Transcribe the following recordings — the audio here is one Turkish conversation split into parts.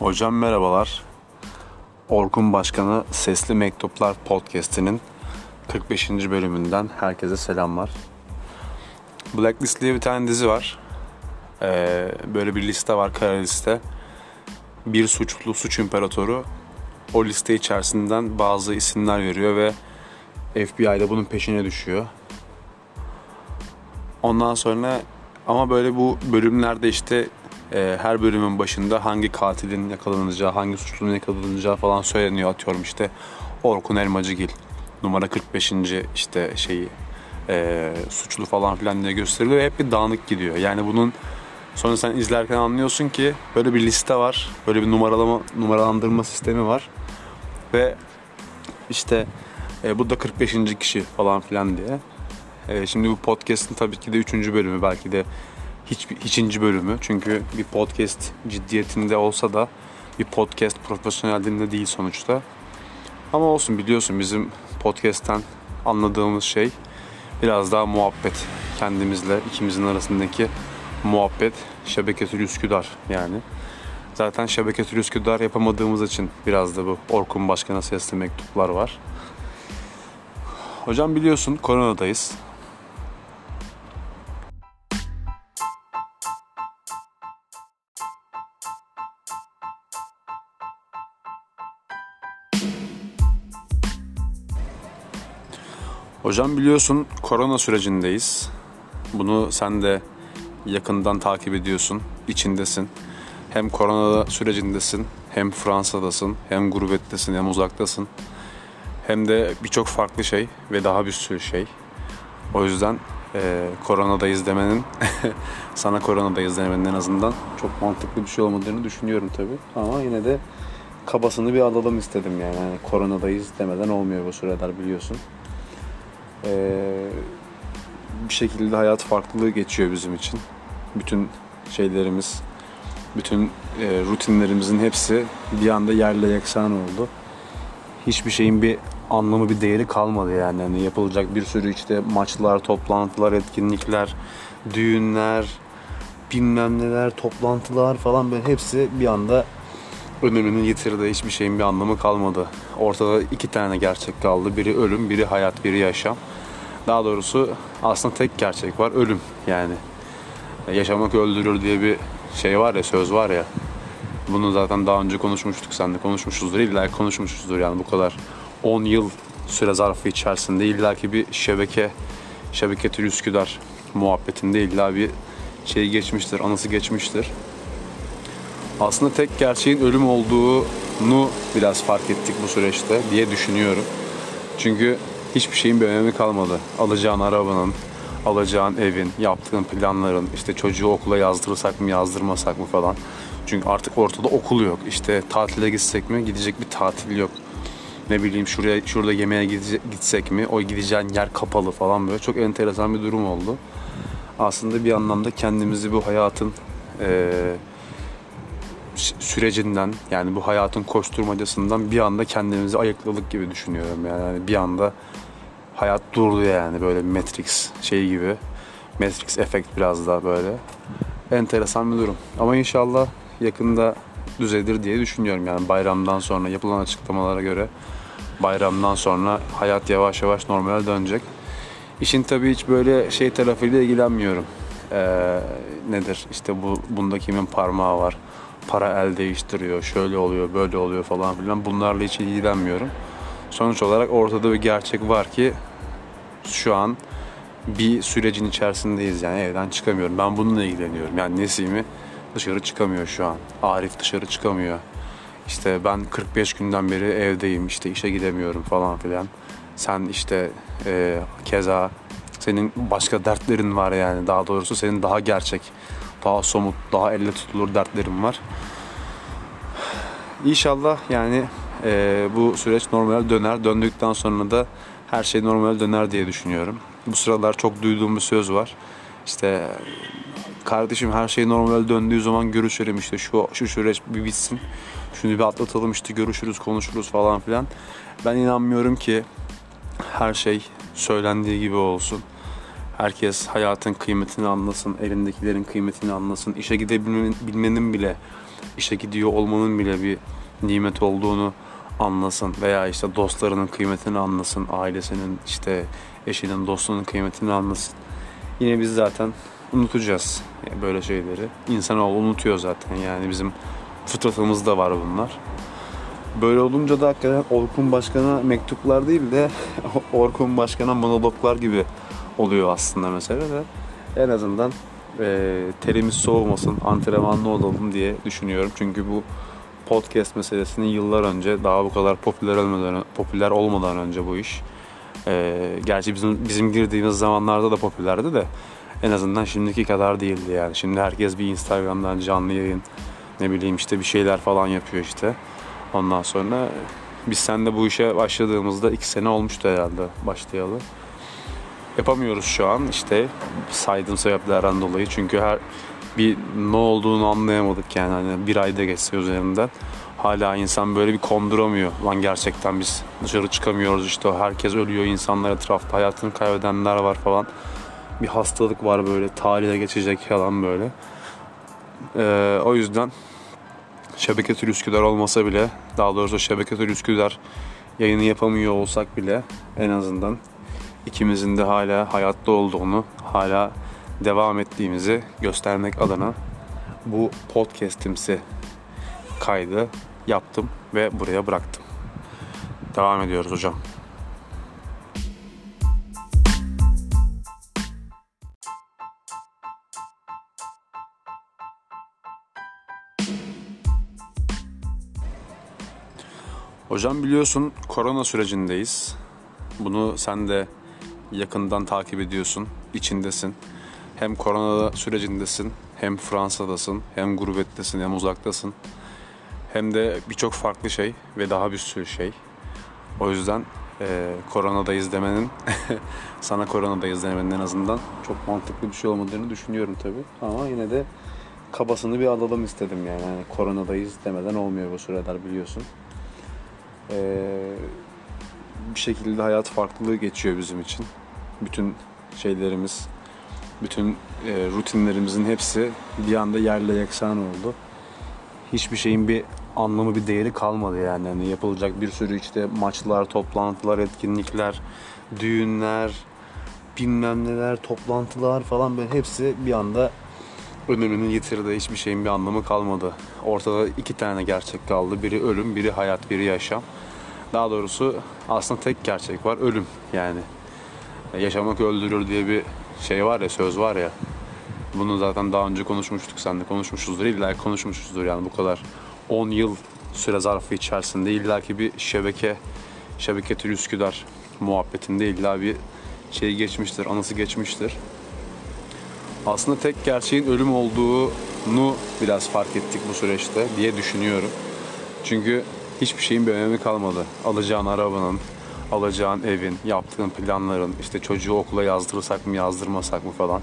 Hocam merhabalar. Orkun Başkanı Sesli Mektuplar Podcast'inin 45. bölümünden herkese selamlar. Blacklist diye bir tane dizi var. Ee, böyle bir liste var, kara liste. Bir suçlu, suç imparatoru o liste içerisinden bazı isimler veriyor ve FBI de bunun peşine düşüyor. Ondan sonra ama böyle bu bölümlerde işte e, her bölümün başında hangi katilin yakalanacağı, hangi suçlunun yakalanacağı falan söyleniyor. Atıyorum işte Orkun Elmacıgil numara 45. işte şeyi e, suçlu falan filan diye gösteriliyor hep bir dağınık gidiyor. Yani bunun sonra sen izlerken anlıyorsun ki böyle bir liste var. Böyle bir numaralama numaralandırma sistemi var. Ve işte e, bu da 45. kişi falan filan diye. E, şimdi bu podcast'ın tabii ki de 3. bölümü belki de hiç hiçinci bölümü. Çünkü bir podcast ciddiyetinde olsa da bir podcast profesyonelliğinde değil sonuçta. Ama olsun biliyorsun bizim podcast'ten anladığımız şey biraz daha muhabbet. Kendimizle ikimizin arasındaki muhabbet Şebeketül Üsküdar yani. Zaten Şebeketül Üsküdar yapamadığımız için biraz da bu Orkun Başkan'a sesli mektuplar var. Hocam biliyorsun koronadayız. Hocam biliyorsun korona sürecindeyiz. Bunu sen de yakından takip ediyorsun, içindesin. Hem korona sürecindesin, hem Fransa'dasın, hem gurbettesin, hem uzaktasın. Hem de birçok farklı şey ve daha bir sürü şey. O yüzden e, koronadayız demenin, sana koronadayız demenin en azından çok mantıklı bir şey olmadığını düşünüyorum tabii. Ama yine de kabasını bir alalım istedim yani. yani koronadayız demeden olmuyor bu süreler biliyorsun. Ee, bir şekilde hayat farklılığı geçiyor bizim için. Bütün şeylerimiz, bütün e, rutinlerimizin hepsi bir anda yerle yeksan oldu. Hiçbir şeyin bir anlamı, bir değeri kalmadı yani. yani yapılacak bir sürü işte maçlar, toplantılar, etkinlikler, düğünler, bilmem neler, toplantılar falan böyle hepsi bir anda önemini yitirdi. Hiçbir şeyin bir anlamı kalmadı. Ortada iki tane gerçek kaldı. Biri ölüm, biri hayat, biri yaşam. Daha doğrusu aslında tek gerçek var. Ölüm yani. Yaşamak öldürür diye bir şey var ya, söz var ya. Bunu zaten daha önce konuşmuştuk. Sen de konuşmuşuzdur. İlla konuşmuşuzdur yani bu kadar 10 yıl süre zarfı içerisinde illaki bir şebeke şebeketül Üsküdar muhabbetinde illa bir şey geçmiştir, anısı geçmiştir aslında tek gerçeğin ölüm olduğunu biraz fark ettik bu süreçte diye düşünüyorum. Çünkü hiçbir şeyin bir önemi kalmadı. Alacağın arabanın, alacağın evin, yaptığın planların, işte çocuğu okula yazdırırsak mı yazdırmasak mı falan. Çünkü artık ortada okul yok. İşte tatile gitsek mi gidecek bir tatil yok. Ne bileyim şuraya şurada yemeğe gitsek mi o gideceğin yer kapalı falan böyle çok enteresan bir durum oldu. Aslında bir anlamda kendimizi bu hayatın ee, sürecinden yani bu hayatın koşturmacasından bir anda kendimizi ayıkladık gibi düşünüyorum yani bir anda hayat durdu yani böyle Matrix şey gibi. Matrix efekt biraz daha böyle. Enteresan bir durum. Ama inşallah yakında düzelir diye düşünüyorum yani bayramdan sonra yapılan açıklamalara göre bayramdan sonra hayat yavaş yavaş normale dönecek. İşin tabii hiç böyle şey tarafıyla ilgilenmiyorum. Ee, nedir işte bu bunda kimin parmağı var para el değiştiriyor, şöyle oluyor, böyle oluyor falan filan bunlarla hiç ilgilenmiyorum. Sonuç olarak ortada bir gerçek var ki şu an bir sürecin içerisindeyiz yani evden çıkamıyorum. Ben bununla ilgileniyorum. Yani Nesimi dışarı çıkamıyor şu an. Arif dışarı çıkamıyor. İşte ben 45 günden beri evdeyim işte işe gidemiyorum falan filan. Sen işte e, keza senin başka dertlerin var yani daha doğrusu senin daha gerçek daha somut, daha elle tutulur dertlerim var. İnşallah yani e, bu süreç normal döner. Döndükten sonra da her şey normal döner diye düşünüyorum. Bu sıralar çok duyduğum bir söz var. İşte kardeşim her şey normal döndüğü zaman görüşelim işte şu şu süreç bir bitsin. Şunu bir atlatalım işte görüşürüz konuşuruz falan filan. Ben inanmıyorum ki her şey söylendiği gibi olsun. Herkes hayatın kıymetini anlasın, elindekilerin kıymetini anlasın. İşe gidebilmenin bile işe gidiyor olmanın bile bir nimet olduğunu anlasın veya işte dostlarının kıymetini anlasın, ailesinin işte eşinin, dostunun kıymetini anlasın. Yine biz zaten unutacağız böyle şeyleri. İnsanoğlu unutuyor zaten yani bizim fıtratımızda var bunlar. Böyle olunca da hakikaten Orkun Başkan'a mektuplar değil de Orkun Başkan'a monologlar gibi oluyor aslında mesela de en azından e, terimiz soğumasın, antrenmanlı olalım diye düşünüyorum. Çünkü bu podcast meselesini yıllar önce daha bu kadar popüler olmadan popüler olmadan önce bu iş. E, gerçi bizim bizim girdiğimiz zamanlarda da popülerdi de en azından şimdiki kadar değildi yani. Şimdi herkes bir Instagram'dan canlı yayın ne bileyim işte bir şeyler falan yapıyor işte. Ondan sonra biz seninle bu işe başladığımızda iki sene olmuştu herhalde başlayalı. Yapamıyoruz şu an işte saydığım sebeplerden dolayı. Çünkü her bir ne olduğunu anlayamadık yani hani bir ayda geçse üzerinden. Hala insan böyle bir konduramıyor. Lan gerçekten biz dışarı çıkamıyoruz işte herkes ölüyor insanlar etrafta hayatını kaybedenler var falan. Bir hastalık var böyle tarihe geçecek falan böyle. Ee, o yüzden Şebeke Tür Üsküdar olmasa bile daha doğrusu Şebeke Tür Üsküdar yayını yapamıyor olsak bile en azından ikimizin de hala hayatta olduğunu, hala devam ettiğimizi göstermek adına bu podcast'imsi kaydı yaptım ve buraya bıraktım. Devam ediyoruz hocam. Hocam biliyorsun korona sürecindeyiz. Bunu sen de yakından takip ediyorsun, içindesin. Hem korona sürecindesin, hem Fransa'dasın, hem gurbettesin, hem uzaktasın. Hem de birçok farklı şey ve daha bir sürü şey. O yüzden e, koronadayız demenin, sana koronadayız demenin en azından çok mantıklı bir şey olmadığını düşünüyorum tabii. Ama yine de kabasını bir alalım istedim yani. yani koronadayız demeden olmuyor bu süreler biliyorsun. Ee, bir şekilde hayat farklılığı geçiyor bizim için. Bütün şeylerimiz, bütün e, rutinlerimizin hepsi bir anda yerle yeksan oldu. Hiçbir şeyin bir anlamı, bir değeri kalmadı yani. yani yapılacak bir sürü işte maçlar, toplantılar, etkinlikler, düğünler, bilmem neler, toplantılar falan böyle hepsi bir anda önemini yitirdi. Hiçbir şeyin bir anlamı kalmadı. Ortada iki tane gerçek kaldı. Biri ölüm, biri hayat, biri yaşam. Daha doğrusu aslında tek gerçek var. Ölüm yani. Yaşamak öldürür diye bir şey var ya, söz var ya. Bunu zaten daha önce konuşmuştuk. Sen de konuşmuşuzdur. İlla konuşmuşuzdur yani bu kadar 10 yıl süre zarfı içerisinde illa ki bir şebeke şebeke tür Üsküdar muhabbetinde illa bir şey geçmiştir, anısı geçmiştir aslında tek gerçeğin ölüm olduğunu biraz fark ettik bu süreçte diye düşünüyorum. Çünkü hiçbir şeyin bir önemi kalmadı. Alacağın arabanın, alacağın evin, yaptığın planların, işte çocuğu okula yazdırırsak mı yazdırmasak mı falan.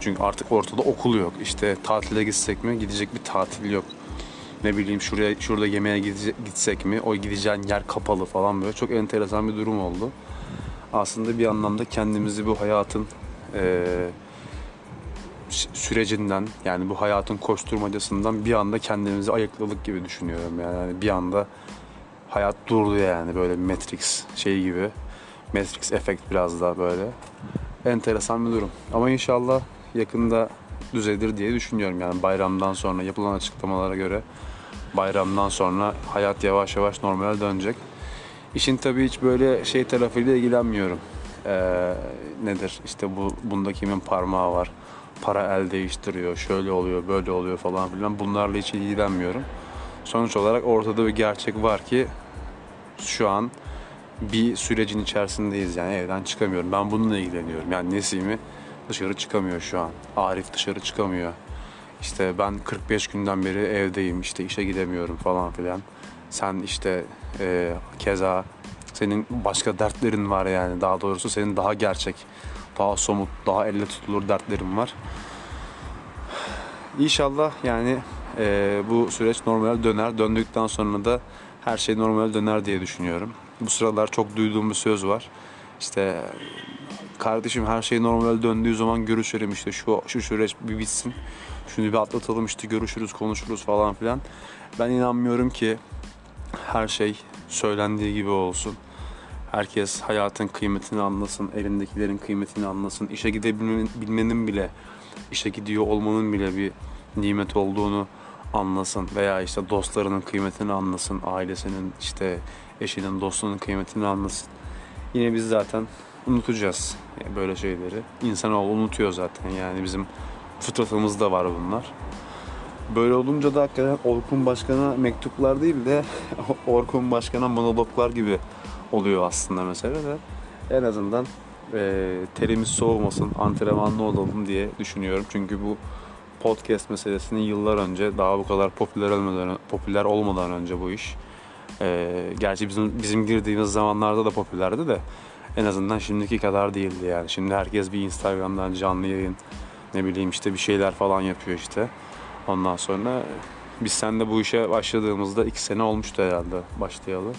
Çünkü artık ortada okul yok. İşte tatile gitsek mi gidecek bir tatil yok. Ne bileyim şuraya şurada yemeğe gitsek mi o gideceğin yer kapalı falan böyle. Çok enteresan bir durum oldu. Aslında bir anlamda kendimizi bu hayatın eee sürecinden yani bu hayatın koşturmacasından bir anda kendimizi ayıkladık gibi düşünüyorum yani bir anda hayat durdu yani böyle Matrix şey gibi. Matrix efekt biraz daha böyle. Enteresan bir durum. Ama inşallah yakında düzelir diye düşünüyorum yani bayramdan sonra yapılan açıklamalara göre bayramdan sonra hayat yavaş yavaş normale dönecek. İşin tabii hiç böyle şey tarafıyla ilgilenmiyorum. Ee, nedir işte bu bunda kimin parmağı var para el değiştiriyor, şöyle oluyor, böyle oluyor falan filan bunlarla hiç ilgilenmiyorum. Sonuç olarak ortada bir gerçek var ki şu an bir sürecin içerisindeyiz yani evden çıkamıyorum. Ben bununla ilgileniyorum. Yani Nesimi dışarı çıkamıyor şu an. Arif dışarı çıkamıyor. İşte ben 45 günden beri evdeyim işte işe gidemiyorum falan filan. Sen işte e, keza senin başka dertlerin var yani daha doğrusu senin daha gerçek daha somut, daha elle tutulur dertlerim var. İnşallah yani e, bu süreç normal döner. Döndükten sonra da her şey normal döner diye düşünüyorum. Bu sıralar çok duyduğum bir söz var. İşte kardeşim her şey normal döndüğü zaman görüşelim işte şu şu süreç bir bitsin. Şunu bir atlatalım işte görüşürüz konuşuruz falan filan. Ben inanmıyorum ki her şey söylendiği gibi olsun. Herkes hayatın kıymetini anlasın, elindekilerin kıymetini anlasın. İşe gidebilmenin bile, işe gidiyor olmanın bile bir nimet olduğunu anlasın. Veya işte dostlarının kıymetini anlasın, ailesinin işte eşinin, dostunun kıymetini anlasın. Yine biz zaten unutacağız böyle şeyleri. İnsanoğlu unutuyor zaten yani bizim fıtratımızda var bunlar. Böyle olunca da hakikaten Orkun Başkan'a mektuplar değil de Orkun Başkan'a monologlar gibi oluyor aslında mesela de en azından e, terimiz soğumasın, antrenmanlı olalım diye düşünüyorum. Çünkü bu podcast meselesini yıllar önce daha bu kadar popüler olmadan popüler olmadan önce bu iş. E, gerçi bizim bizim girdiğimiz zamanlarda da popülerdi de en azından şimdiki kadar değildi yani. Şimdi herkes bir Instagram'dan canlı yayın ne bileyim işte bir şeyler falan yapıyor işte. Ondan sonra biz seninle bu işe başladığımızda iki sene olmuştu herhalde başlayalı.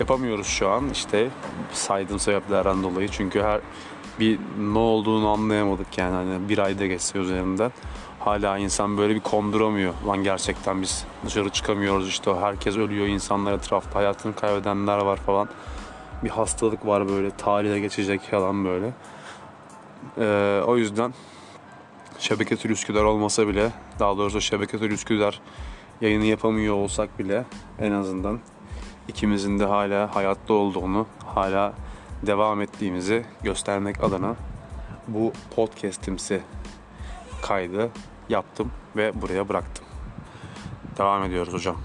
Yapamıyoruz şu an işte saydığım sebeplerden dolayı. Çünkü her bir ne olduğunu anlayamadık yani hani bir ayda geçse üzerinden. Hala insan böyle bir konduramıyor. Lan gerçekten biz dışarı çıkamıyoruz işte herkes ölüyor insanlar etrafta hayatını kaybedenler var falan. Bir hastalık var böyle tarihe geçecek falan böyle. Ee, o yüzden Şebeketül Üsküdar olmasa bile daha doğrusu Şebeketül Üsküdar yayını yapamıyor olsak bile en azından ikimizin de hala hayatta olduğunu, hala devam ettiğimizi göstermek adına bu podcast'imsi kaydı yaptım ve buraya bıraktım. Devam ediyoruz hocam.